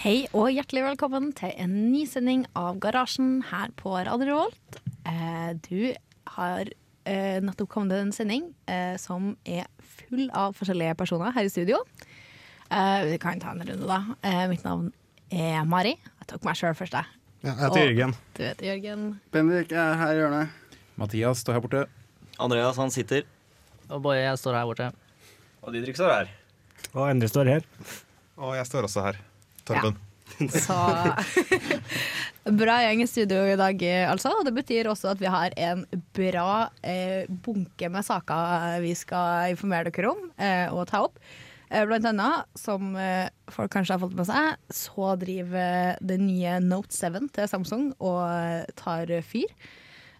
Hei og hjertelig velkommen til en ny sending av Garasjen her på Radio Revolt. Eh, du har eh, nettopp kommet til en sending eh, som er full av forskjellige personer her i studio. Eh, vi kan ta en runde, da. Eh, mitt navn er Mari. Jeg tok meg sjøl først, jeg. Ja, jeg heter Og- Jørgen. Du heter Jørgen. Bendik er her i hjørnet. Mathias står her borte. Andreas, han sitter. Og Boje, jeg står her borte. Og Didrik står her. Og Endre står her. Og jeg står også her. Torben. Så Bra gjeng i studio i dag, altså. Og det betyr også at vi har en bra eh, bunke med saker vi skal informere dere om eh, og ta opp. Eh, Blant annet, som eh, folk kanskje har fått med seg, så driver det nye Note 7 til Samsung og eh, tar fyr.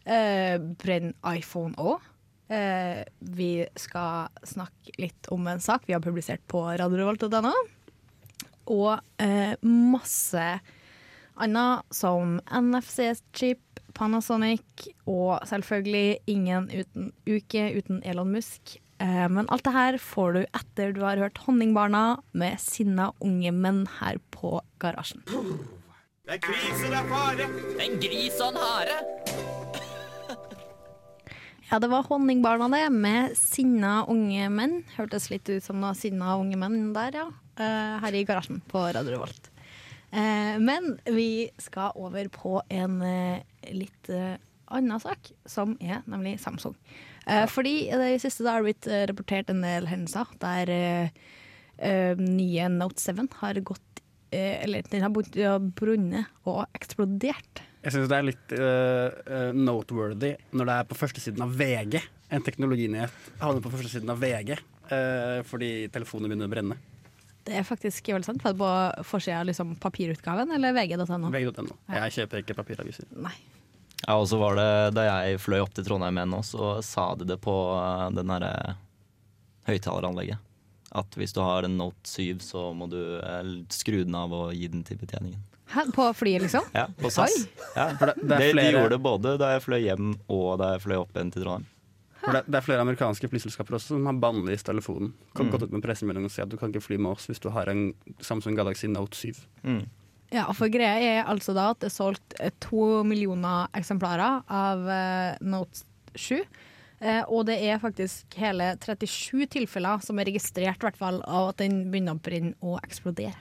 Eh, brenner iPhone òg. Eh, vi skal snakke litt om en sak vi har publisert på radiorevolt.no. Og eh, masse annet som NFC-chip, Panasonic og selvfølgelig ingen uten uke uten Elon Musk. Eh, men alt det her får du etter du har hørt Honningbarna med sinna unge menn her på Garasjen. Det er krise, det er fare. En gris og en hare. Ja, det var Honningbarna det, med sinna unge menn. Hørtes litt ut som noe sinna unge menn der, ja. Eh, her i garasjen på Radio Revolt. Eh, men vi skal over på en eh, litt annen sak, som er nemlig Samsung. Eh, Fordi i det siste har det blitt rapportert en del hendelser der nye Note 7 har gått Eller den har brunnet og eksplodert. Jeg syns det er litt eh, noteworthy når det er på førstesiden av VG. En teknologinyhet havner på førstesiden av VG eh, fordi telefonen begynner å brenne. Det er faktisk veldig sant. for det på forsida av liksom, papirutgaven eller vg.no? VG.no. Jeg kjøper ikke papiraviser. Nei. Ja, og så var det da jeg fløy opp til Trondheim igjen nå, så sa de det på eh, den herre høyttaleranlegget. At hvis du har en Note 7, så må du eh, skru den av og gi den til betjeningen. Hæ? På flyet, liksom? Ja, på SAS. Ja. For det, det, De, gjorde det både da jeg fløy hjem og da jeg fløy opp igjen til Trondheim. For det, det er flere amerikanske flyselskaper også som har bannlyst telefonen. Kan Mm. gått ut med pressemelding og si at du kan ikke fly med oss hvis du har en Samsung Galaxy Note 7. Mm. Ja, for greia er altså da at det er solgt eh, to millioner eksemplarer av eh, Note 7. Eh, og det er faktisk hele 37 tilfeller som er registrert hvert fall, av at den begynner å brenne og eksplodere.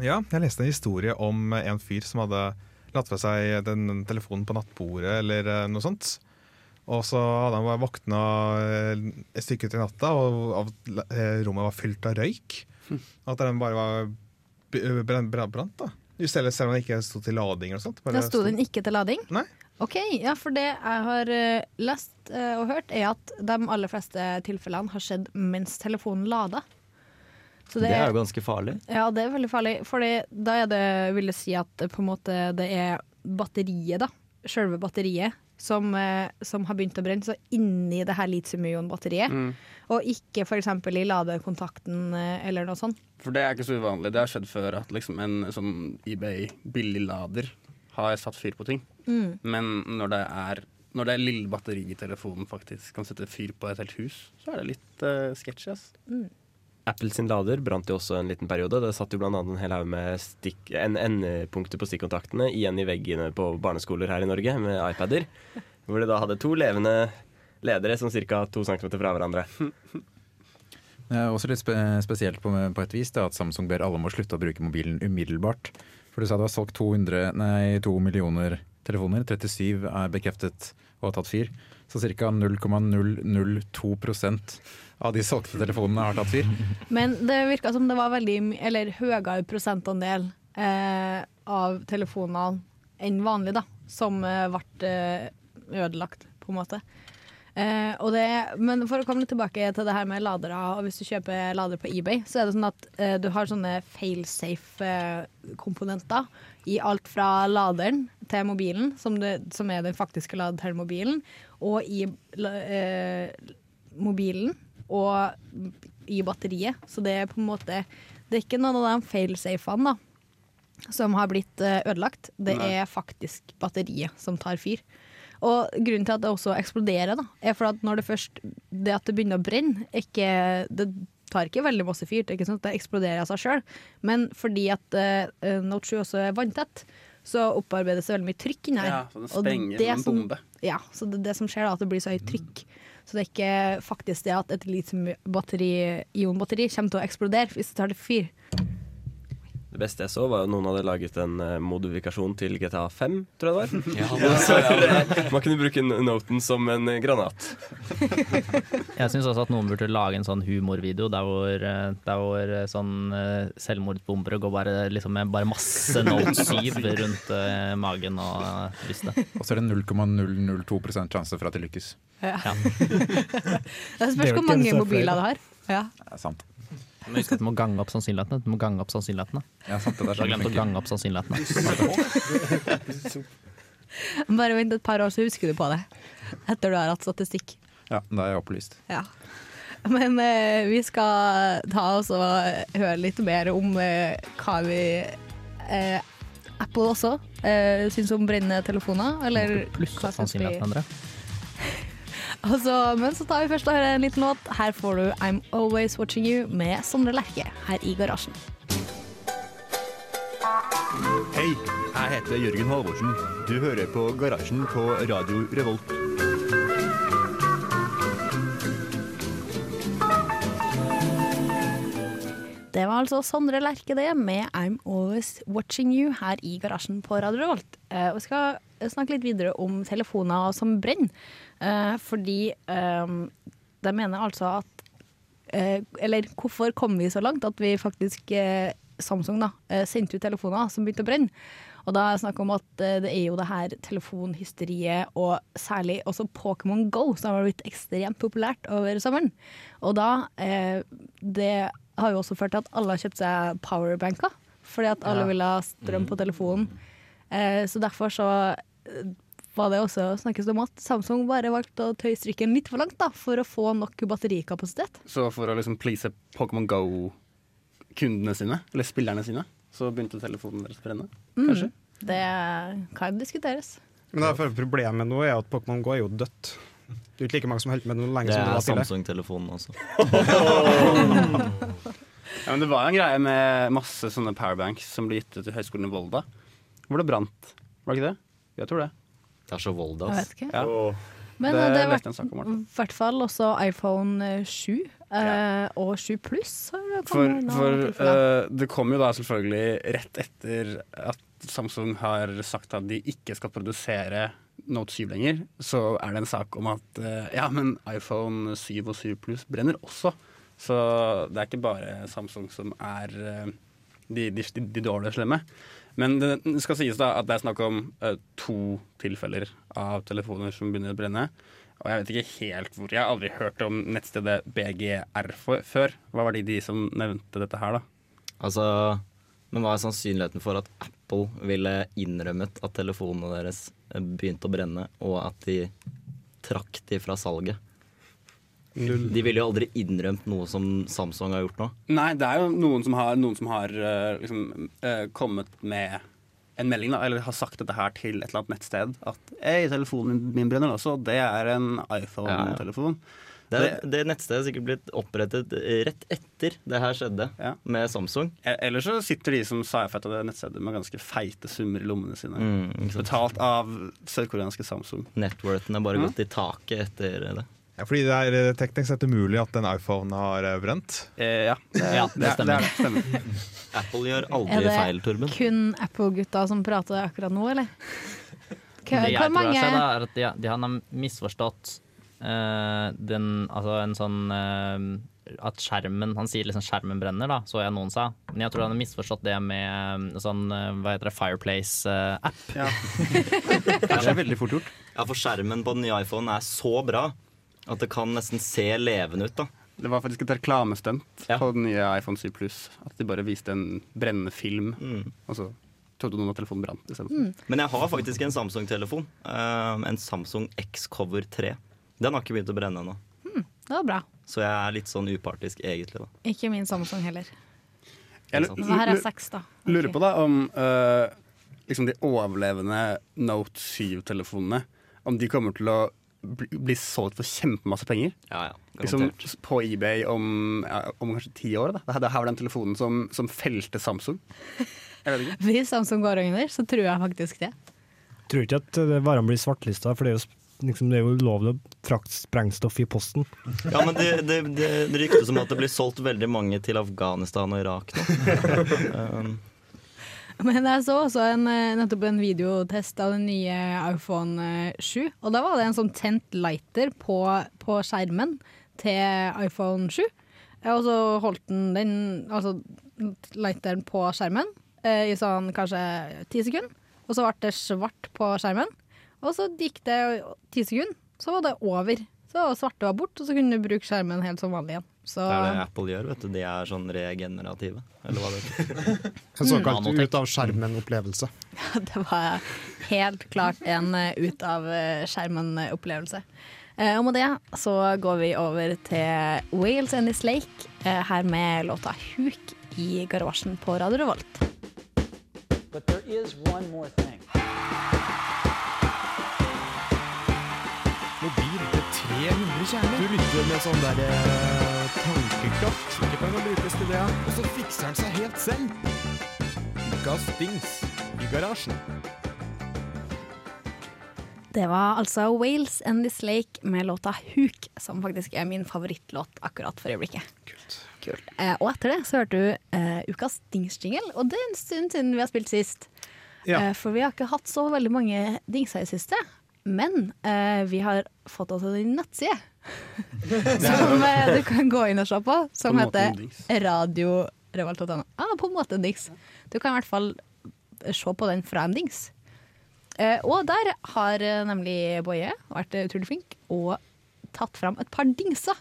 Ja, jeg leste en historie om en fyr som hadde latt fra seg den telefonen på nattbordet eller noe sånt. Og så hadde han våkna eh, et stykke ut i natta, og eh, rommet var fylt av røyk. At den bare var brant. da. Selv selv om den ikke sto til lading. eller sånt. Bare Da sto den ikke til lading? Nei. Ok, ja, for det jeg har eh, lest og hørt, er at de aller fleste tilfellene har skjedd mens telefonen lada. Så Det er jo ganske farlig. Ja, det er veldig farlig. For da er det, vil jeg si at på en måte det er batteriet, da. Selve batteriet. Som, eh, som har begynt å brenne. Så inni det her litium-ion-batteriet. Mm. Og ikke f.eks. i ladekontakten eh, eller noe sånt. For det er ikke så uvanlig. Det har skjedd før at liksom en sånn eBay billiglader har satt fyr på ting. Mm. Men når det er når det lille batteri i telefonen faktisk kan sette fyr på et helt hus, så er det litt uh, sketsjy. Altså. Apple sin lader brant jo også en liten periode. Det satt jo annet en hel haug med stikk, en endepunkter på stikkontaktene igjen i veggene på barneskoler her i Norge med iPader. Hvor de da hadde to levende ledere som ca. to centimeter fra hverandre. Det er også litt spe spesielt på, på et vis da, at Samsung ber alle om å slutte å bruke mobilen umiddelbart. For du sa du har solgt 200, nei, 2 millioner telefoner. 37 er bekreftet å ha tatt fyr. Så ca. 0,002% av de solgte telefonene har tatt fyr. Men det virka som det var veldig eller høyere prosentandel eh, av telefonene enn vanlig, da, som eh, ble eh, ødelagt, på en måte. Eh, det, men for å komme litt tilbake til det her med ladere, og hvis du kjøper ladere på eBay, så er det sånn at eh, du har sånne failsafe-komponenter i alt fra laderen til mobilen, som, det, som er den faktiske laderen til mobilen, og i eh, mobilen og i batteriet. Så det er på en måte Det er ikke noen av de failsafene som har blitt eh, ødelagt. Det Nei. er faktisk batteriet som tar fyr. Og grunnen til at det også eksploderer, da, er for at når det først Det at det begynner å brenne, ikke, det tar ikke veldig masse fyr. Det sånn det eksploderer av seg sjøl. Men fordi at uh, Note 7 også er vanntett, så opparbeides det veldig mye trykk inni her. Ja, så den sprenger det som en bombe. Ja, så det, det som skjer da, at det blir så høyt trykk. Så det er ikke faktisk det at et litium-batteri, ionbatteri kommer til å eksplodere hvis det tar det fyr. Det beste jeg så, var at noen hadde laget en eh, modifikasjon til GTA 5, tror jeg det var. Ja, Så man kunne bruke noten som en eh, granat. Jeg syns også at noen burde lage en sånn humorvideo der hvor, eh, der hvor sånn selvmordsbombere går bare, liksom, med bare masse Note 7 rundt magen og brystet. Og så er det 0,002 sjanse for at de lykkes. Ja. Ja. Det spørs Det er hvor mange det er mobiler du har. Ja. Det er sant. Men husk at du må gange opp sannsynlighetene. Du må gange opp sannsynlighetene. Ja, sant det Du har glemt å gange opp sannsynlighetene. Bare vent et par år, så husker du på det. Etter du har hatt statistikk. Ja, da er jeg opplyst. Ja. Men eh, vi skal ta oss og høre litt mer om eh, hva vi eh, Apple også eh, syns om brennende telefoner. Eller Pluss hva syns sannsynligheten, André. Altså, men så tar vi først og hører en liten låt. Her får du I'm Always Watching You med Sondre Lerche her i garasjen. Hei, jeg heter Jørgen Halvorsen. Du hører på Garasjen på Radio Revolt. Altså Sondre Lerche det, med I'm Always Watching You her i garasjen på Radio Revolt. Eh, og vi skal snakke litt videre om telefoner som brenner. Eh, fordi eh, de mener altså at eh, Eller hvorfor kom vi så langt at vi faktisk eh, Samsung da, eh, sendte ut telefoner som begynte å brenne. Og da er det snakk om at eh, det er jo det her telefonhysteriet, og særlig også Pokémon Go, som har blitt ekstremt populært over sommeren. Og da eh, Det har jo også ført til at alle har kjøpt seg powerbanker. Fordi at alle Ja. vil ha strøm på telefonen. Eh, så derfor så eh, var det også snakkes om at Samsung bare valgte å tøye strikken litt for langt da, for å få nok batterikapasitet. Så for å liksom please Pokémon Go-kundene sine, eller spillerne sine, så begynte telefonen deres å brenne? Kanskje? Det kan diskuteres. Men det føler problemet nå er at Pokémon Go er jo dødt. Det er ikke like mange som holdt med noe lenge Det er var. Samsung-telefonen også. Ja, men det var en greie med masse sånne powerbanks som ble gitt ut til Høgskolen i Volda, hvor det brant. Var det ikke det? Jeg tror det. Det er så Volda, Jeg ass. vet ikke. Ja. Men Det det, det er leste en sak om, i hvert fall også iPhone eh, 7 eh, og 7 Pluss. For, for eh, det kom jo da selvfølgelig rett etter at Samsung har sagt at de ikke skal produsere Note 7 lenger, så er det en sak om at eh, ja, men iPhone 7 og 7 Pluss brenner også. Så det er ikke bare Samsung som er eh, de, de, de dårlige slemme. Men det skal sies da at det er snakk om uh, to tilfeller av telefoner som begynner å brenne. Og jeg vet ikke helt hvor. Jeg har aldri hørt om nettstedet BGR for, før. Hva var det de som nevnte dette her, da? Altså, men hva er sannsynligheten for at Apple ville innrømmet at telefonene deres eh, begynte å brenne, og at de trakk de fra salget? Null. De ville jo aldri innrømt noe som Samsung har gjort nå. Nei, det er jo noen som har, noen som har eh, liksom, eh, kommet med en melding, da, eller har sagt dette her til et eller annet nettsted. At Hei, telefonen min brenner også. Det er en iPhone-telefon. Det, det nettstedet er sikkert blitt opprettet rett etter det her skjedde Ja. med Samsung. E- Eller så sitter de som sci-fi det nettstedet med ganske feite summer i lommene sine. Mm. Betalt av sørkoreanske Samsung. Networthen har bare Mm. gått i taket etter det. Ja, fordi det er eh, teknisk sett umulig at en iPhone har eh, brent. Eh, ja, det, Ja, det er- stemmer. Det er, stemmer. Apple gjør Er aldri det feil, Torben. kun Apple-gutta som prater akkurat nå, eller? Hva, Det jeg tror har mange skjedd, da, er at de, de har misforstått eh, den Altså en sånn eh, At skjermen Han sier liksom skjermen brenner, da, så jeg noen sa. Men jeg tror han har misforstått det med eh, sånn eh, Hva heter det, Fireplace-app. Ja. Det er veldig fort gjort. Ja, for skjermen på den nye iPhone er så bra At det kan nesten se levende ut, da. Det var faktisk et reklamestunt Ja. på den nye iPhone 7 Plus. At de bare viste en brennende film, Mm. og så trodde noen at telefonen brant. Mm. Men jeg har faktisk en Samsung-telefon. eh, en Samsung X-Cover 3. Den har ikke begynt å brenne ennå. Det var bra. Så jeg er litt sånn upartisk, egentlig. da Ikke min Samsung heller. Jeg. Men her er seks, da. lurer på da om uh, liksom de overlevende Note 7-telefonene Om de kommer til å bli, bli solgt for kjempemasse penger. Ja, ja, Liksom på eBay om, ja, om kanskje ti år. Da. Det her- var den telefonen som, som felte Samsung. Jeg vet ikke. Hvis Samsung går under, så tror jeg faktisk det. Tror ikke at eh, varene blir svartlista, for det er jo, liksom, det er jo ulovlig å frakte sprengstoff i posten. Ja, men det, det, det, det ryktes om at det blir solgt veldig mange til Afghanistan og Irak nå. Um, Men jeg så også en, eh, nettopp en videotest av den nye iPhone eh, 7. Og da var det en sånn tent lighter på, på skjermen til iPhone 7. Eh, Og så holdt den den, altså lighteren på skjermen eh, i sånn kanskje ti sekunder. Og så ble det svart på skjermen. Og så gikk det ti sekunder, så var det over. Så svarte var bort, og så kunne du bruke skjermen helt som vanlig igjen. Så det er det Apple gjør, vet du. De er sånn regenerative. Eller hva det heter. En såkalt ut av skjermen-opplevelse. det var helt klart en eh, ut av eh, skjermen-opplevelse. Eh, og med det så går vi over til Wales and This Lake, her med låta 'Huk' i garasjen på Radio Revolt. But there is one more thing. 300 kjerner. Du lytter med sånn der eh, tankekraft. Ikke kan brukes til det. Og så fikser den seg helt selv. Ukas dings i garasjen. Det var altså Wales and This Lake med låta 'Huk', som faktisk er min favorittlåt akkurat for øyeblikket. Kult. Eh, og etter det så hørte du eh, ukas dingsjingle, og det er en stund siden vi har spilt sist. Ja. Eh, for vi har ikke hatt så veldig mange dingser i siste. Men eh, vi har fått oss en nettside som eh, du kan gå inn og se på, som På heter radiorevolt.no. Ah, på en måte en dings. Du kan i hvert fall se på den fra en dings. Eh, og der har eh, nemlig Boje vært eh, utrolig flink og tatt fram et par dingser.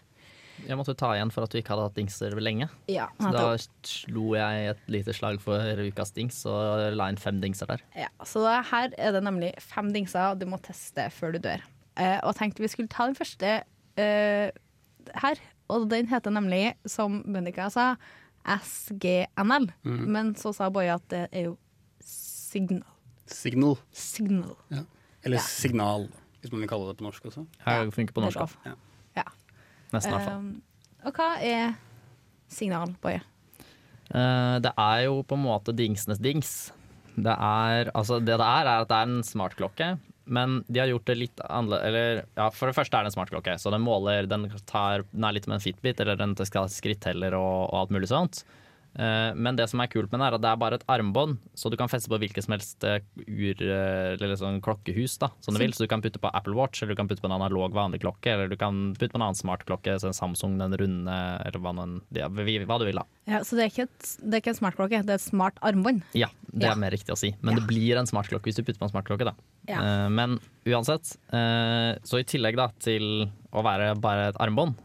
Jeg måtte ta igjen for at du ikke hadde hatt dingser lenge. Ja, Så da slo jeg et lite slag for ukas dings og la inn fem dingser der. Ja, så her er det nemlig fem dingser du må teste før du dør. Eh, og tenkte vi skulle ta den første eh, her. Og den heter nemlig, som Bennika sa, SGNL. Mm. Men så sa Boje at det er jo signal. Signal. Signal. Eller Ja. signal, hvis man vil kalle det på norsk også. Jeg funker på norsk. Ja. Nesten i hvert fall. Um, og hva er signal, Boje? Eh, det er jo på en måte dingsenes dings. Det er, altså det det er, er at det er en smartklokke, men de har gjort det litt annerledes ja, for det første er det en smartklokke, så den måler Den, tar, den er litt som en Fitbit, eller den ha skritteller og, og alt mulig sånt. Eh, men det som er kult med den, er at det er bare et armbånd, så du kan feste på hvilket som helst eh, ur, eh, eller sånn klokkehus da, som du vil. Så du kan putte på Apple Watch, eller du kan putte på en analog vanlig klokke, eller du kan putte på en annen smartklokke, en Samsung, den runde, eller hva, noen, ja, hva du vil da. Ja, så det er, ikke et, det er ikke en smartklokke, det er et smart armbånd. Ja, det Ja. er mer riktig å si. Men det blir en smartklokke hvis du putter på en smartklokke. da. Ja. Eh, men uansett, så i tillegg da til å være bare et armbånd,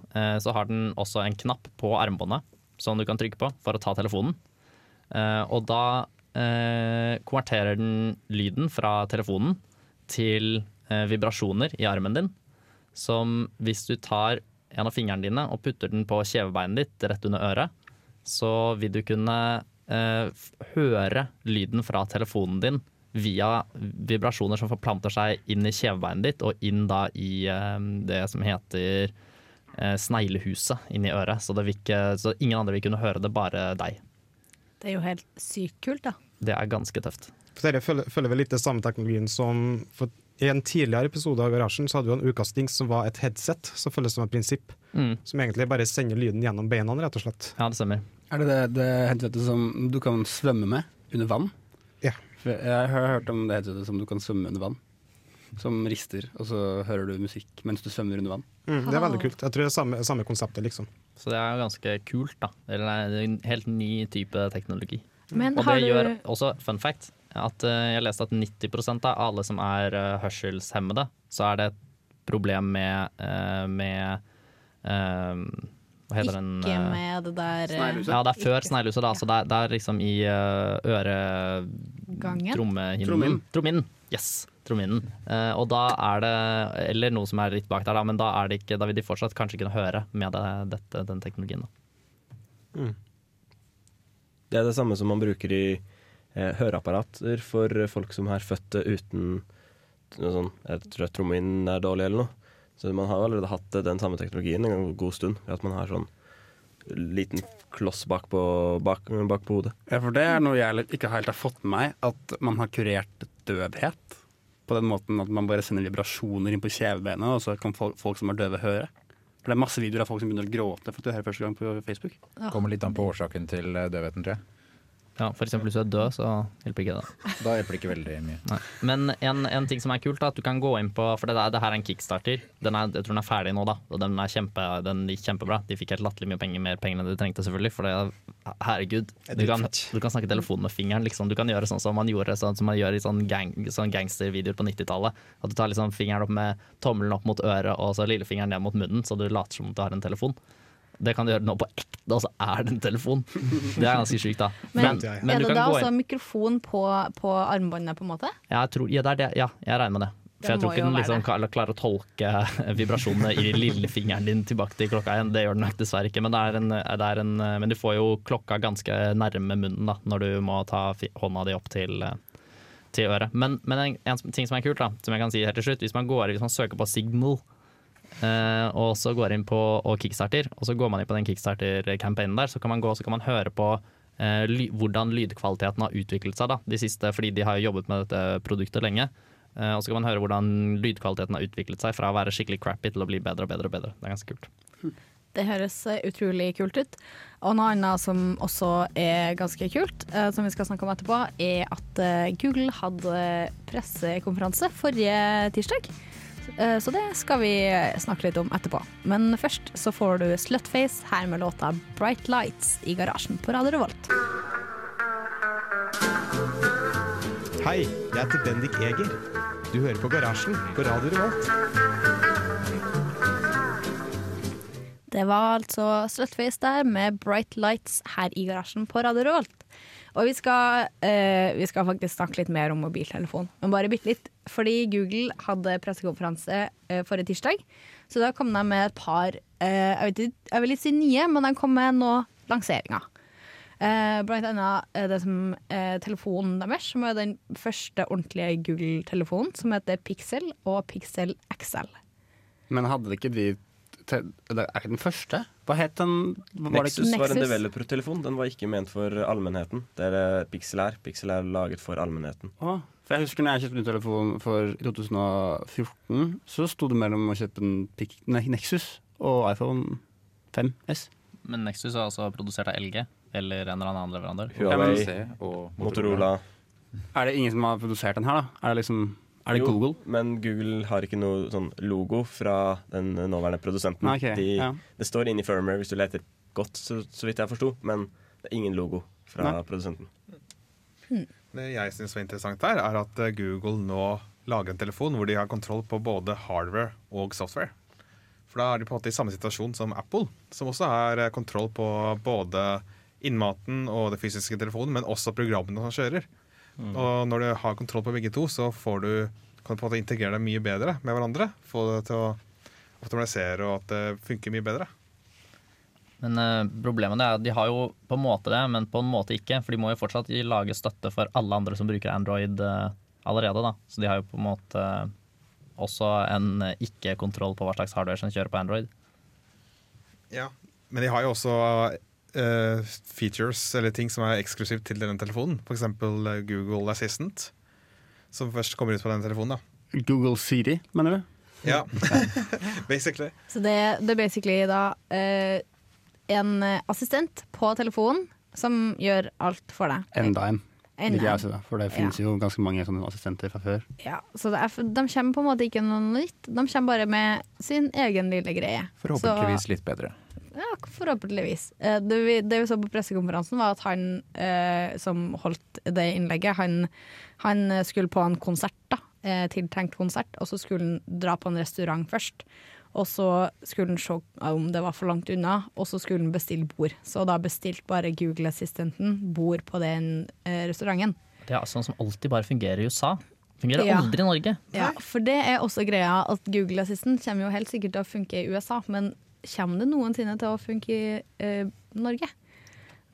så har den også en knapp på armbåndet som du kan trykke på for å ta telefonen. Eh, og da eh, konverterer den lyden fra telefonen til eh, vibrasjoner i armen din. Som hvis du tar en av fingrene dine og putter den på kjevebeinet ditt rett under øret, så vil du kunne høre lyden fra telefonen din via vibrasjoner som forplanter seg inn i kjevebeinet ditt og inn da i det som heter sneglehuset inni øret. Så, det vil ikke, så ingen andre vil kunne høre det, bare deg. Det er jo helt sykt kult, da. Det er ganske tøft. For følger, følger vel litt det samme teknologien som for I en tidligere episode av Garasjen så hadde vi en ukas som var et headset som følges som et prinsipp. Mm. Som egentlig bare sender lyden gjennom beina, rett og slett. Ja, det stemmer. Er det det, det headsetet som du kan svømme med under vann? Ja. For jeg har hørt om det headsetet som du kan svømme under vann. Som rister, og så hører du musikk mens du svømmer under vann. Mm, det er veldig kult. Jeg tror det er samme, samme konseptet, liksom. Så det er jo ganske kult, da. Det er en helt ny type teknologi. Men og det du gjør også, fun fact, at eh, jeg leste at 90% av alle som er uh, hørselshemmede, så er det et problem med, eh, med eh, Hva heter den? Ikke eh, med det der eh, Ja, det er før sneglehuset, da. Så det er, det er liksom i uh, øre... Gangen? Trommehinnen. Trommen. Yes. Tromminnen. Eh, og da er det Eller noe som er litt bak der, da, men da, er det ikke, da vil de fortsatt kanskje kunne høre med det, dette, den teknologien. Da. Det er det samme som man bruker i eh, høreapparater for folk som er født uten noe sånn Jeg tror at trommehinnen er dårlig eller noe. Så man har jo allerede hatt eh, den samme teknologien en god stund. At man har sånn liten kloss bak på, bak, bak på hodet. Ja, for det er noe jeg ikke helt har fått med meg, at man har kurert døvhet. På den måten at man bare sender vibrasjoner inn på kjevebenet, og så kan folk, folk som er døve, høre. For det er masse videoer av folk som begynner å gråte for at du hører første gang på Facebook. Kommer litt an på årsaken til eh, døvheten, tror jeg. Ja, eksempel hvis du er død, så hjelper ikke det. Da hjelper det ikke veldig mye. Nei. Men en, en ting som er kult, da, at du kan gå inn på For det, der, det her er en kickstarter. Den er, jeg tror den er ferdig nå, da. Og den, er kjempe, den gikk kjempebra. De fikk helt latterlig mye penger, mer penger enn de trengte, selvfølgelig. For det, herregud, du kan, du kan snakke telefon med fingeren, liksom. Du kan gjøre sånn som man gjorde sånn som man gjør i sånn, gang, sånn gangstervideoer på 90-tallet. At du tar liksom fingeren opp med tommelen opp mot øret og så lillefingeren ned mot munnen, så du later som om du har en telefon. Det kan du gjøre nå på ekte, og så er det en telefon. Det er ganske sykt, da. Men, men er du det kan da altså inn mikrofon på, på armbåndet, på en måte? jeg tror, ja, det er det. ja, jeg regner med det. For Det jeg tror ikke den liksom klar- klarer å tolke vibrasjonene i lillefingeren din tilbake til klokka igjen. Det gjør den nok dessverre ikke, men, det er en, det er en, men du får jo klokka ganske nærme munnen da, når du må ta hånda di opp til, eh, til øret. Men, men en, en ting som er kult, da, som jeg kan si helt til slutt, hvis man, går, hvis man søker på Signal eh, og så går inn på og kickstarter, og så går man inn på den kickstarter-campaignen der, så kan man gå så kan man høre på eh, ly, hvordan lydkvaliteten har utviklet seg da, de siste, fordi de har jo jobbet med dette produktet lenge. Eh, og så kan man høre hvordan lydkvaliteten har utviklet seg fra å være skikkelig crappy til å bli bedre og bedre. og bedre. Det er ganske kult. Det høres eh, utrolig kult ut. Og noe annet som også er ganske kult, eh, som vi skal snakke om etterpå, er at eh, Google hadde pressekonferanse forrige tirsdag. Eh, Så det skal vi snakke litt om etterpå. Men først så får du Slutface her med låta 'Bright Lights' i garasjen på Radio Revolt. Hei, jeg heter Bendik Eger. Du hører på Garasjen på Radio Revolt. Det var altså Slutface der med Bright Lights her i garasjen på Radio Revolt. Og vi skal, eh, vi skal faktisk snakke litt mer om mobiltelefon, men bare bitte litt. Fordi Google hadde pressekonferanse eh, forrige tirsdag, så da kom de med et par eh, jeg, vet jeg vil ikke si nye, men de kom med noen lanseringer. Eh, blant annet eh, det som eh, telefonen deres, som er den første ordentlige Google-telefonen, som heter Pixel og Pixel XL. Men hadde det ikke de te, Det er ikke den første? Hva het den? Hva var det Nexus ikke? var en developer-telefon. Den var ikke ment for allmennheten. Det er det Pixel er. Pixel er laget for allmennheten. Ah, for jeg husker når jeg kjøpte ny telefon for 2014, så sto det mellom å kjøpe en Pic nei, Nexus og iPhone 5S. Men Nexus er altså produsert av LG eller en eller annen leverandør. Huawei, og Motorola. Er det ingen som har produsert den her, da? Er det liksom Er det Jo, Google? Men Google har ikke noe sånn logo fra den nåværende produsenten. Okay, De, ja. Det står inni firmware hvis du leter godt, så, så vidt jeg forsto, men det er ingen logo fra Nei. produsenten. Det jeg syns var interessant her, er at eh, Google nå lager en telefon hvor de har kontroll på både hardware og software. For da er de på en måte i samme situasjon som Apple, som også har eh, kontroll på både innmaten og det fysiske telefonen, men også programmene som kjører. Og når du har kontroll på begge to, så får du, kan du på en måte integrere deg mye bedre med hverandre. Få det til å optimalisere og at det funker mye bedre. Men uh, problemet er at de har jo på en måte det, men på en måte ikke. For de må jo fortsatt lage støtte for alle andre som bruker Android uh, allerede. da. Så de har jo på en måte også en ikke-kontroll på hva slags hardware som kjører på Android. Ja, Men de har jo også eh, features eller ting som er eksklusivt til denne telefonen. F.eks. Uh, Google Assistant, som først kommer ut på denne telefonen. da. Google Siri, mener du? Ja, basically. Så det, det er basically da uh, en eh, assistent på telefonen som gjør alt for deg. Enda en. Jeg også, for det finnes jo ganske mange sånne assistenter fra før. Ja, så det er, de kommer på en måte ikke noe nytt. De kommer bare med sin egen lille greie. Forhåpentligvis litt bedre. Ja, forhåpentligvis. Eh, Det vi, det vi så på pressekonferansen, var at han eh, som holdt det innlegget, han, han skulle på en konsert da, eh, tiltenkt konsert, og så skulle han dra på en restaurant først. Og så skulle han se om det var for langt unna, og så skulle han bestille bord. Så da bestilte bare Google-assistenten bord på den eh, restauranten. Det er sånn som alltid bare fungerer i USA. Fungerer Ja. aldri i Norge. Ja, for det er også greia at Google Assistant kommer jo helt sikkert til å funke i USA, men kommer det noensinne til å funke i eh, Norge?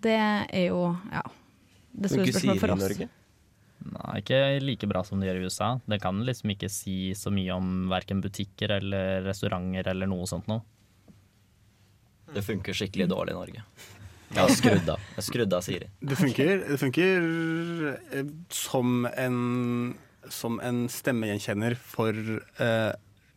Det er jo, ja Det store spørsmålet for oss. Norge? Nei, ikke like bra som det gjør i USA. Det kan liksom ikke si så mye om verken butikker eller restauranter eller noe sånt noe. Det funker skikkelig dårlig i Norge. Jeg har skrudd av. Jeg har skrudd av Siri. Det funker, det funker eh, som en, som en stemmegjenkjenner for uh,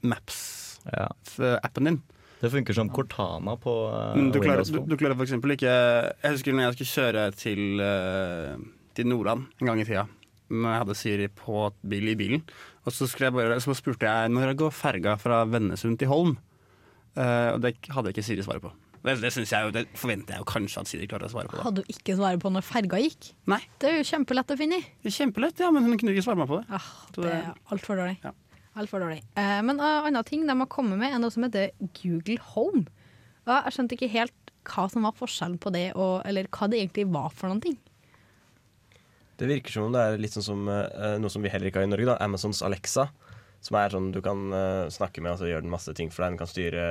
Maps-appen din. Det funker som Cortana på eh, Men du klarer, du, du klarer for eksempel ikke Jeg husker når jeg skulle kjøre til, eh, til Nordland en gang i tida. Når jeg hadde Siri på bil i bilen. Og så, skulle jeg bare, så spurte jeg når går ferga fra Vennesund til Holm. Uh, og det hadde ikke Siri svaret på. Det, det, jeg jo, det forventer jeg jo kanskje at Siri klarer å svare på. Da. Hadde du ikke svaret på når ferga gikk? Nei. Det er jo kjempelett å finne. i. Kjempelett, ja, men hun kunne ikke svare meg på det. Ah, det er altfor dårlig. Alt for dårlig. Eh, men en annen ting de har kommet med, er noe som heter Google Home. Og jeg skjønte ikke helt hva som var forskjellen på det, og, eller hva det egentlig var for noen ting. Det virker som om det er litt sånn som uh, noe som vi heller ikke har i Norge. da Amazons Alexa. Som er sånn du kan uh, snakke med, og så gjør den masse ting for deg. Den kan styre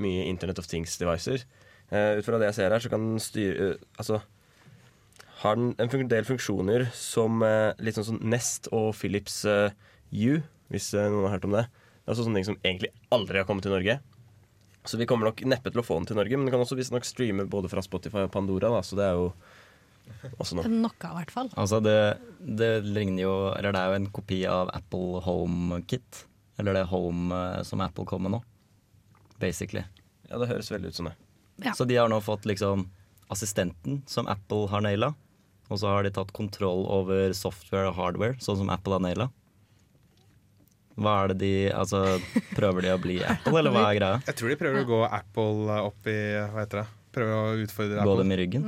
mye Internet of Things-devices. ut fra det jeg ser her, så kan den styre Altså har den en del funksjoner som litt sånn som Nest og Philips U, hvis eh, noen har hørt om det. Det er også sånne ting som egentlig aldri har kommet til Norge. Så vi kommer nok neppe til å få den til Norge, men den kan også visstnok streame både fra Spotify og Pandora, da, så det er jo også noe. Noe, i hvert fall. Altså det, det ligner jo Eller det er jo en kopi av Apple Home Kit. Eller det Home eh, som Apple kom med nå. Basically. Ja, det høres veldig ut som det. Ja. Så de har nå fått liksom assistenten som Apple har naila. Og så har de tatt kontroll over software og hardware, sånn som Apple har naila. Hva er det de Altså, prøver de å bli Apple, eller hva er greia? Jeg tror de prøver å gå Apple opp i Hva heter det? Prøver å utfordre Apple. Gå dem i ryggen.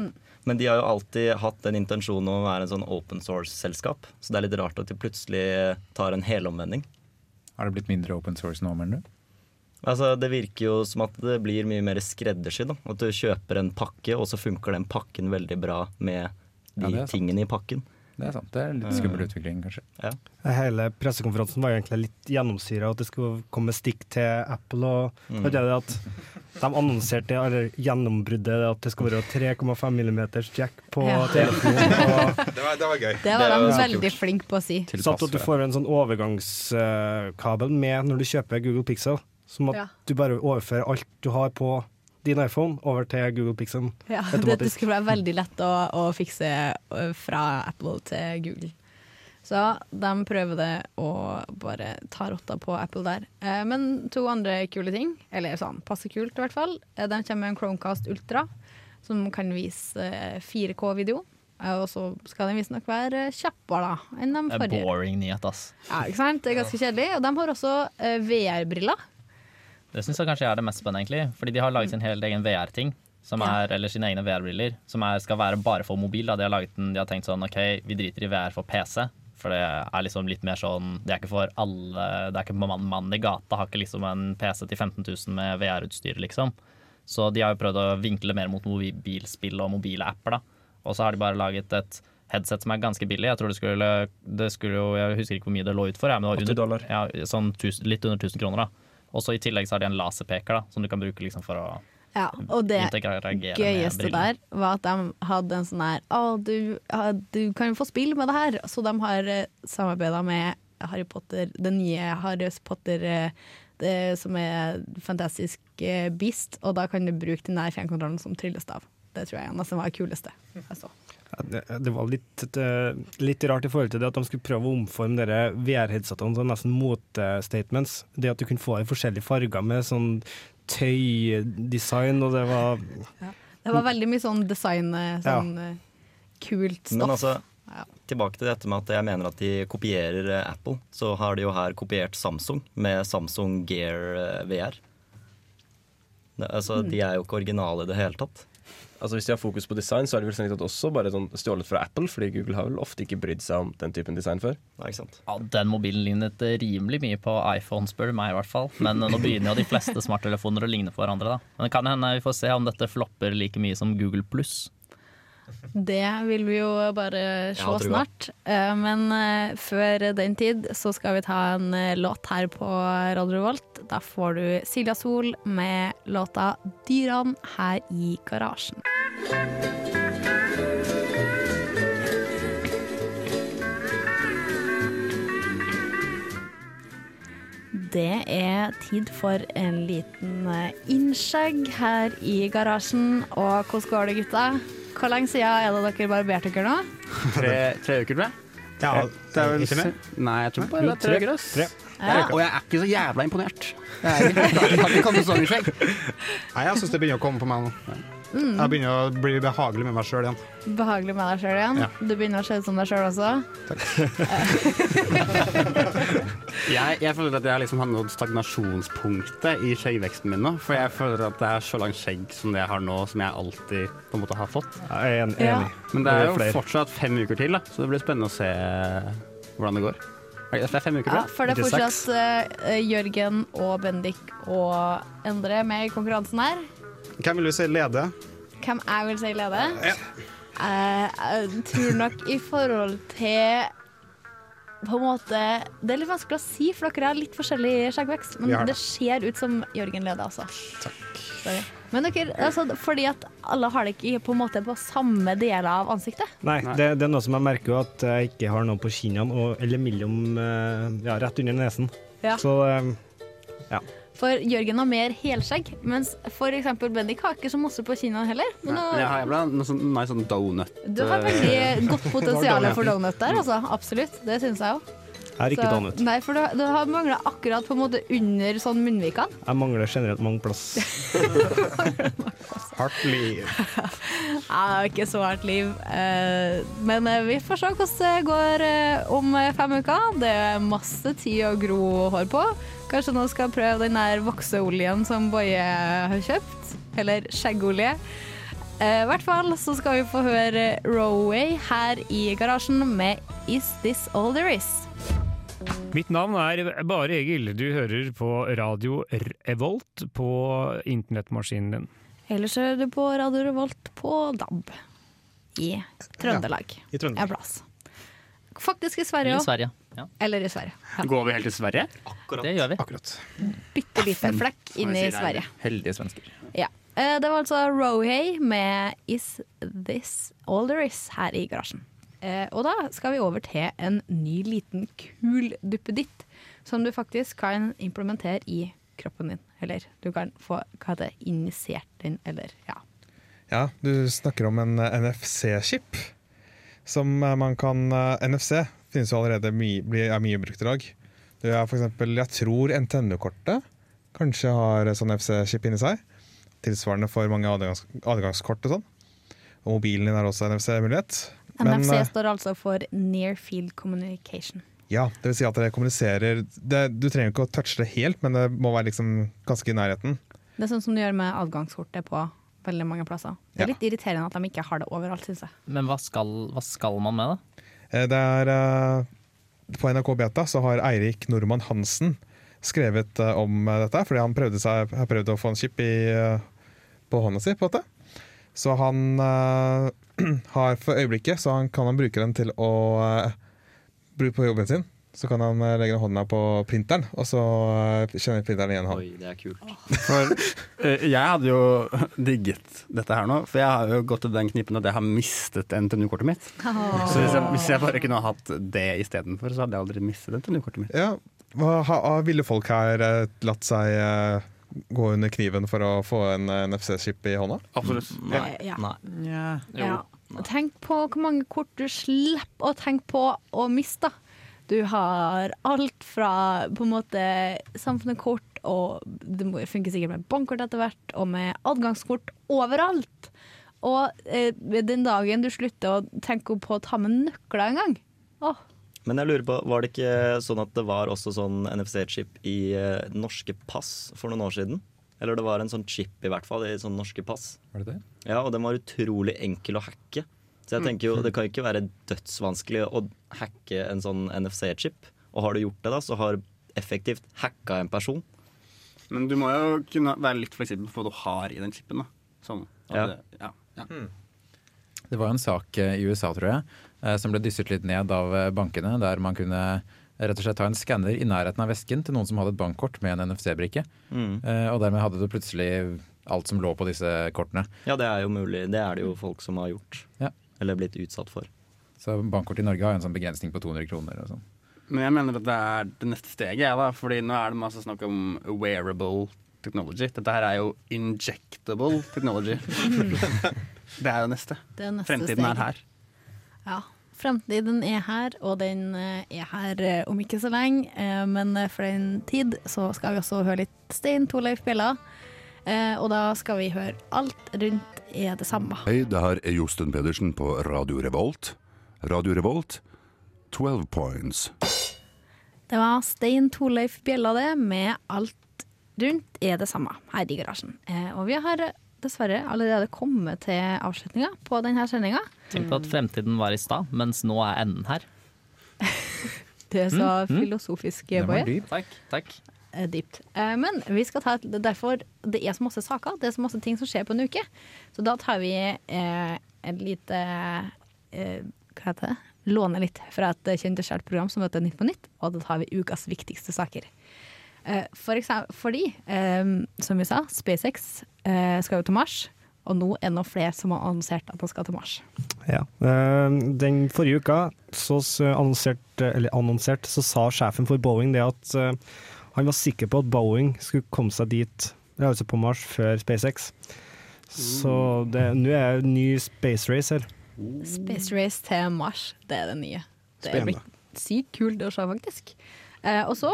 Men de har jo alltid hatt den intensjonen om å være en sånn open source-selskap. Så det er litt rart at de plutselig tar en helomvending. Har det blitt mindre open source nå, mener du? Altså, Det virker jo som at det blir mye mer skreddersydd. At du kjøper en pakke, og så funker den pakken veldig bra med de Ja, tingene i pakken. Det er sant. Det er litt skummel utvikling, kanskje. Ja. Hele pressekonferansen var egentlig litt gjennomsyra at det skulle komme stikk til Apple. og Mm. det at De annonserte eller gjennombruddet at det skulle være 3,5 millimeters jack på Ja. telefonen. Og Det var, det var gøy. Det var de veldig flinke på å si. Samt at du får en sånn overgangskabel med når du kjøper Google Pixel. Som at Ja. du bare overfører alt du har på din iPhone, over til Google Pixel Ja, det, det skulle være veldig lett å, å fikse fra Apple til Google. Så de prøver det og bare ta rotta på Apple der. Eh, Men to andre kule ting, eller sånn passe kult i hvert fall. Eh, De kommer med en Chromecast Ultra som kan vise eh, 4K-video. Eh, Og så skal den visstnok være kjappere da enn de Det er forrige. boring nyhet, ass. Ja, ikke sant? Det er ganske kjedelig. Og de har også eh, VR-briller. Det syns jeg kanskje er det mest spennende, egentlig. Fordi de har laget sin helt egen VR-ting. Er, eller sine egne VR-briller, som er, skal være bare for mobil. Da. De har den, de har tenkt sånn OK, vi driter i VR for PC. For det er liksom litt mer sånn Det er ikke for alle Det er ikke mann- mannen i gata har ikke liksom en PC til 15 000 med VR-utstyr, liksom. Så de har jo prøvd å vinkle mer mot mobilspill og mobile apper, da. Og så har de bare laget et headset som er ganske billig. Jeg tror det skulle, det skulle jo Jeg husker ikke hvor mye det lå ut for. Ja, men det 80 var dollar. under, ja, sånn tusen, litt under 1000 kroner, da. Og så I tillegg så har de en laserpeker da, som du kan bruke liksom for å Ja, og det gøyeste der var at de hadde en sånn her Å, du, du kan jo få spill med det her. Så de har uh, samarbeida med Harry Potter, den nye Harry Potter eh, det, som er fantastisk eh, beast, og da kan du bruke den der fjernkontrollen som tryllestav. Det tror jeg nesten var det kuleste jeg så. Ja, det, var litt, eh, litt rart i forhold til det at de skulle prøve å omforme VR-headsetene til nesten motestatements. Det at du kunne få i forskjellige farger med sånn tøydesign, og det var Det var veldig mye sånn design, eh, sånn ja. kult stoff. Men altså, Ja. tilbake til dette med at jeg mener at de kopierer eh, Apple. Så har de jo her kopiert Samsung med Samsung Gear eh, VR. Altså, Mm. De er jo ikke originale i det hele tatt. Altså Hvis de har fokus på design, så er det vel strengt tatt også bare sånn stjålet fra Apple, fordi Google har vel ofte ikke brydd seg om den typen design før. Nei, ikke sant? Ja, den mobilen lignet eh, rimelig mye på iPhone, spør du meg i hvert fall. Men eh, nå begynner jo de fleste smarttelefoner å ligne på hverandre, da. Men det kan hende vi får se om dette flopper like mye som Google pluss. Det vil vi jo bare se snart. Eh, Men eh, før den tid så skal vi ta en eh, låt her på Radio Revolt. Da får du Silja Sol med låta 'Dyrene' her i garasjen. Det er tid for en liten innskjegg her i garasjen. Og hvordan går det, gutta? Hvor lenge siden er det dere barberte dere nå? Tre, tre uker, tror jeg. Ja, Det er vel ikke mer? Nei, jeg tror bare det er tre uker. Tre. Ja. Og jeg er ikke så jævla imponert. Jeg er ikke, har ikke. Nei, jeg syns det begynner å komme på meg nå. Mm. Jeg begynner å bli behagelig med meg sjøl igjen. Behagelig med deg sjøl igjen. Ja. Du begynner å se ut som deg sjøl også. Jeg, jeg føler at jeg liksom har nådd stagnasjonspunktet i skjeggveksten min nå. For jeg føler at det er så langt skjegg som det jeg har nå, som jeg alltid på en måte har fått. Jeg er en- Ja. enig. Men det er jo flere. fortsatt fem uker til, da, så det blir spennende å se hvordan det går. Er det fem uker, Ja, for det er fortsatt uh, Jørgen og Bendik og Endre med i konkurransen her. Hvem vil du si leder? Hvem jeg vil si leder? Uh, jeg tror nok i forhold til på en måte, Det er litt vanskelig å si, for dere har litt forskjellig skjeggvekst. Men det. det ser ut som Jørgen leder, altså. Sorry. Men dere, altså, fordi at alle har det ikke på en måte på samme deler av ansiktet. Nei, det, det er noe som jeg merker jo at jeg ikke har noe på kinnene, eller mellom eh, Ja, rett under nesen. Ja. Så eh, For Jørgen har mer helskjegg, mens eksempel Bendik har ikke så masse på kinnene heller. Men Men nå, jeg har jævla noe sånn, nei, sånn donut. du har veldig godt potensial for donut der, altså. Absolutt. Det syns jeg òg. Er ikke dannet. Nei, for du, du har mangla akkurat på en måte under sånn munnvikene. Jeg mangler generelt mange plass. Hardt liv. Ja, det er ikke så hardt liv. Eh, Men eh, vi får se hvordan det går eh, om fem uker. Det er masse tid å gro hår på. Kanskje nå skal jeg prøve den der vokseoljen som Boje har kjøpt. Eller skjeggolje. I hvert fall så skal vi få høre Roway her i garasjen med Is This All There Is. Mitt navn er Bare Egil. Du hører på radio Revolt på internettmaskinen din. Ellers hører du på Radio Revolt på DAB i Trøndelag. I Trøndelag. En plass. Faktisk i Sverige I òg. Sverige. Ja, Eller i Sverige. Ja. Går vi helt til Sverige? det gjør vi. Akkurat. Bitte liten flekk inn i er Sverige. Heldige svensker. Ja. Eh, Det var altså Rohay med Is This All There Is her i garasjen. Eh, Og da skal vi over til en ny liten kul duppeditt som du faktisk kan implementere i kroppen din. Eller du kan få hva det, injisert den, eller ja. Ja, du snakker om en eh, NFC-chip. Som eh, man kan NFC finnes jo allerede mye, er mye brukt i dag. Du har for eksempel, jeg tror NTNU-kortet kanskje har sånn NFC-chip inni seg. Tilsvarende for mange adgangs, adgangskort og sånn. Og mobilen din har også NFC-mulighet. Men, NFC eh, står altså for Near Field Communication. Ja, det vil si at dere kommuniserer det, Du trenger ikke å touche det helt, men det må være liksom ganske i nærheten. Det er sånn som du gjør med adgangskortet på veldig mange plasser. Det er Ja. litt irriterende at de ikke har det overalt, syns jeg. Men hva skal, hva skal man med det? Eh, Det er eh, På NRK Beta så har Eirik Normann Hansen skrevet om dette, fordi han prøvde, seg, har prøvd å få en chip i, på hånda si. på en måte. Så han eh, har for øyeblikket så han, kan han bruke den til å eh, bruke på jobben sin. Så kan han eh, legge hånda på printeren, og så kjenner printeren igjen han. Oi, det er kult. For jeg hadde jo digget dette her nå, for jeg har jo gått til den knipen at jeg har mistet NTNU-kortet mitt. Så hvis jeg, hvis jeg bare kunne hatt det istedenfor, så hadde jeg aldri mistet NTNU-kortet mitt. Ja, hva, ha, ha- ville folk her latt seg gå under kniven for å få en eh, NFC-chip i hånda? Absolutt. Nei. Ja. Nei. Ja. Tenk på hvor mange kort du slipper å tenke på å miste. Du har alt fra på en måte samfunnskort, og det funker sikkert med bankkort etter hvert, og med adgangskort overalt. Og eh, den dagen du slutter å tenke på å ta med nøkler en gang Åh, Men jeg lurer på, var det ikke sånn at det var også sånn NFC-chip i eh, norske pass for noen år siden? Eller det var en sånn chip i hvert fall i sånne norske pass. Var det det? Ja, og den var utrolig enkel å hacke. Så jeg tenker jo, det kan jo ikke være dødsvanskelig å hacke en sånn NFC-chip. Og har du gjort det, da, så har effektivt hacka en person. Men du må jo kunne være litt fleksibel på hva du har i den chipen. da. Sånn. Ja. det- ja, ja. Det var en sak eh, i USA, tror jeg, eh, som ble dysset litt ned av eh, bankene, der man kunne rett og slett ta en skanner i nærheten av vesken til noen som hadde et bankkort med en NFC-brikke. Mm. Eh, Og dermed hadde du plutselig alt som lå på disse kortene. Ja, det er jo mulig. Det er det jo folk som har gjort. Ja. Eller blitt utsatt for. Så bankkort i Norge har en sånn begrensning på 200 kroner og sånn. Men jeg mener at det er det neste steget, jeg, da. Fordi nå er det masse snakk om wearable technology. Dette her er jo injectable technology. det er jo neste. Det er neste Fremtiden steg. er her. Ja. Fremtiden er her, og den eh, er her eh, om ikke så lenge. eh, Men for den tid så skal vi også høre litt Stein Torleif Bjella. Eh, Og da skal vi høre Alt rundt er det samme. Hei, det her er Josten Pedersen på Radio Revolt. Radio Revolt, 12 points. Det var Stein Torleif Bjella det, med Alt rundt er det samme her i garasjen. Eh, Og vi har dessverre allerede kommet til avslutninga på denne sendinga. Tenk på at fremtiden var i stad, mens nå er enden her. Det er så Mm, mm. filosofisk, mm. var Boje. Takk, takk. Eh, Dypt. Eh, Men vi skal ta et, derfor Det er så masse saker, det er så masse ting som skjer på en uke. Så da tar vi eh, en lite eh, Hva heter det? Låner litt fra et kjent og kjært program som heter Nytt på nytt, og da tar vi ukas viktigste saker. Eh, For eksempel, fordi, eh, som vi sa, SpaceX eh, skal jo til Mars. Og nå noen flere som har annonsert at han skal til Mars. Ja. Eh, Den forrige uka så annonsert, eller annonsert, så sa sjefen for Boeing det at han var sikker på at Boeing skulle komme seg dit, altså på Mars, før SpaceX. Så nå er det ny space race her. Space Race til Mars, det er det nye. Det er blitt sykt kult å se, faktisk. Og så,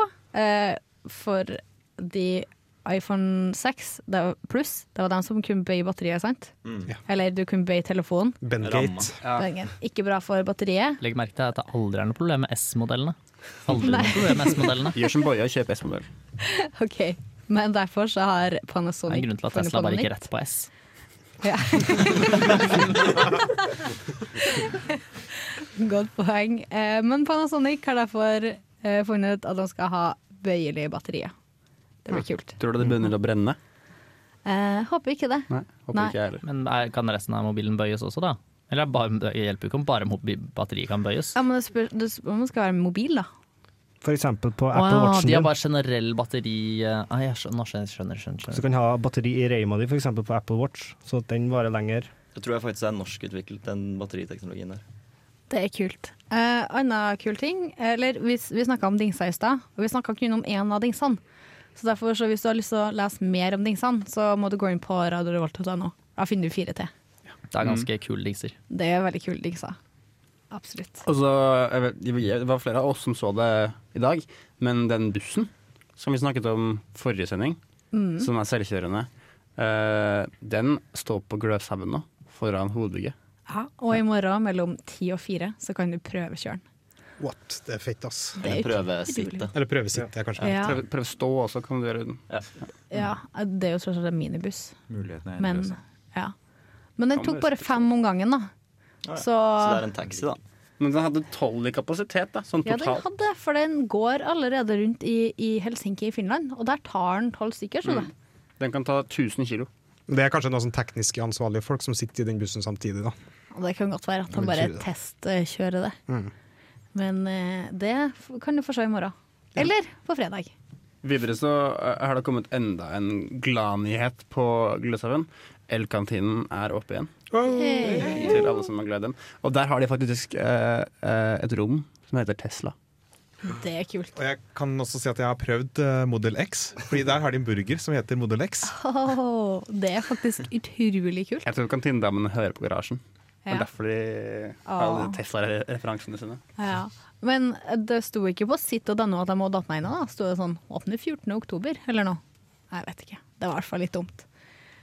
for de iPhone 6 det var pluss, det var de som kunne bøye batteriet, sant? Mm. Ja. Eller du kunne bøye telefonen. Bengate. Ja. Ikke bra for batteriet. Legg merke til at det aldri er noe problem med S-modellene. Aldri noe problem med S-modellene. Gjør som Boje og kjøp S-modell. OK. Men derfor så har Det Panasonic er en grunn til at Tesla bare gikk rett på S. Ja. Godt poeng. Eh, men Panasonic har derfor eh, funnet ut at de skal ha bøyelige batterier. Det blir kult. Tror du det begynner å brenne? Eh, håper ikke det. Nei, håper Nei. ikke jeg heller. Men er, kan resten av mobilen bøyes også, da? Eller er bare, det hjelper ikke om bare batteriet kan bøyes? Ja, men det spør, det spør om det skal være mobil, da. For eksempel på Apple Watch Watchen de har bare generell batteri eh, ah, jeg skjønner, skjønner, skjønner, skjønner, Så du kan ha batteri i reima di, f.eks. på Apple Watch, så den varer lenger. Jeg tror jeg faktisk er norskutviklet, den batteriteknologien der. Det er kult. Uh, Annen kul ting, eller vi, vi snakka om dingser i stad, og vi snakka kun om én av dingsene. Så derfor, så hvis du har lyst til å lese mer om dingsene, så må du gå inn på radiorevolt.no. Da finner du fire til. Det er ganske kule dingser. Det er veldig kule dingser. Absolutt. Og så, jeg vet, Det var flere av oss som så det i dag, men den bussen som vi snakket om forrige sending, Mm. som er selvkjørende, uh, den står på Gløshaugen nå, foran hovedbygget. Ja, og i morgen mellom ti og fire så kan du prøvekjøre den. What? Det er fett, ass. Det er Eller prøvesitte. Eller prøvesitte, kanskje. Ja. Prøv, prøv stå også, kan du gjøre den. Ja, det er jo tross alt en minibuss. Mulighetene er Men, ja. Men den tok bare fem om gangen, da. Så, det er en taxi, da. Men den hadde tolv i kapasitet, da, sånn ja, den hadde, for den går allerede rundt i, i Helsinki i Finland, og der tar den tolv stykker, så Mm. det. Den kan ta 1000 kilo. Det er kanskje noen sånn teknisk ansvarlige folk som sitter i den bussen samtidig, da. Og det kan godt være at han bare testkjører det. Mm. Men eh, det kan du få se i morgen. Eller på fredag. Videre så eh, har det kommet enda en gladnyhet på Gløshaugen. Elkantinen er oppe igjen. Hey. Til alle som er glad i den. Og der har de faktisk eh, eh, et rom som heter Tesla. Det er kult. Og jeg kan også si at jeg har prøvd Model X, Fordi der har de en burger som heter Model X. Oh, det er faktisk utrolig kult. Jeg tror kantinedamene hører på garasjen. Det er derfor de har alle Tesla-referansene sine. Ja. Men det sto ikke på sitt og denne at jeg må datt meg inn. da. Sto det sånn 'åpne 14. oktober', eller noe? Jeg vet ikke. Det var i hvert fall litt dumt.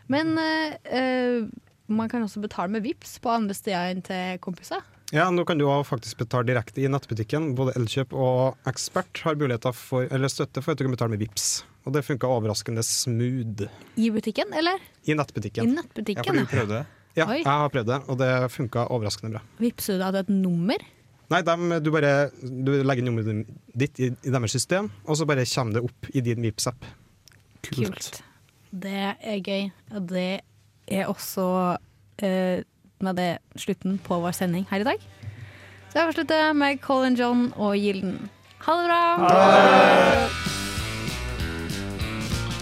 Men eh, eh, man kan også betale med VIPs på andre steder enn til kompiser. Ja, nå kan du faktisk betale direkte i nettbutikken. Både Elkjøp og Ekspert har muligheter for, eller støtte for at du kan betale med VIPs. Og det funka overraskende smooth I butikken, eller? i nettbutikken. I nettbutikken, ja. prøvde det? Ja, Oi. jeg har prøvd det, og det funka overraskende bra. Vippser du da til et nummer? Nei, dem, du bare du legger nummeret ditt i, i deres system, og så bare kommer det opp i din Vipps-app. Kult. Det er gøy. Og det er også eh, med det slutten på vår sending her i dag. Så jeg avslutter med Colin John og Gilden. Ha det bra! Ha det.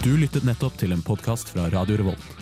Du lyttet nettopp til en podkast fra Radio Revolt.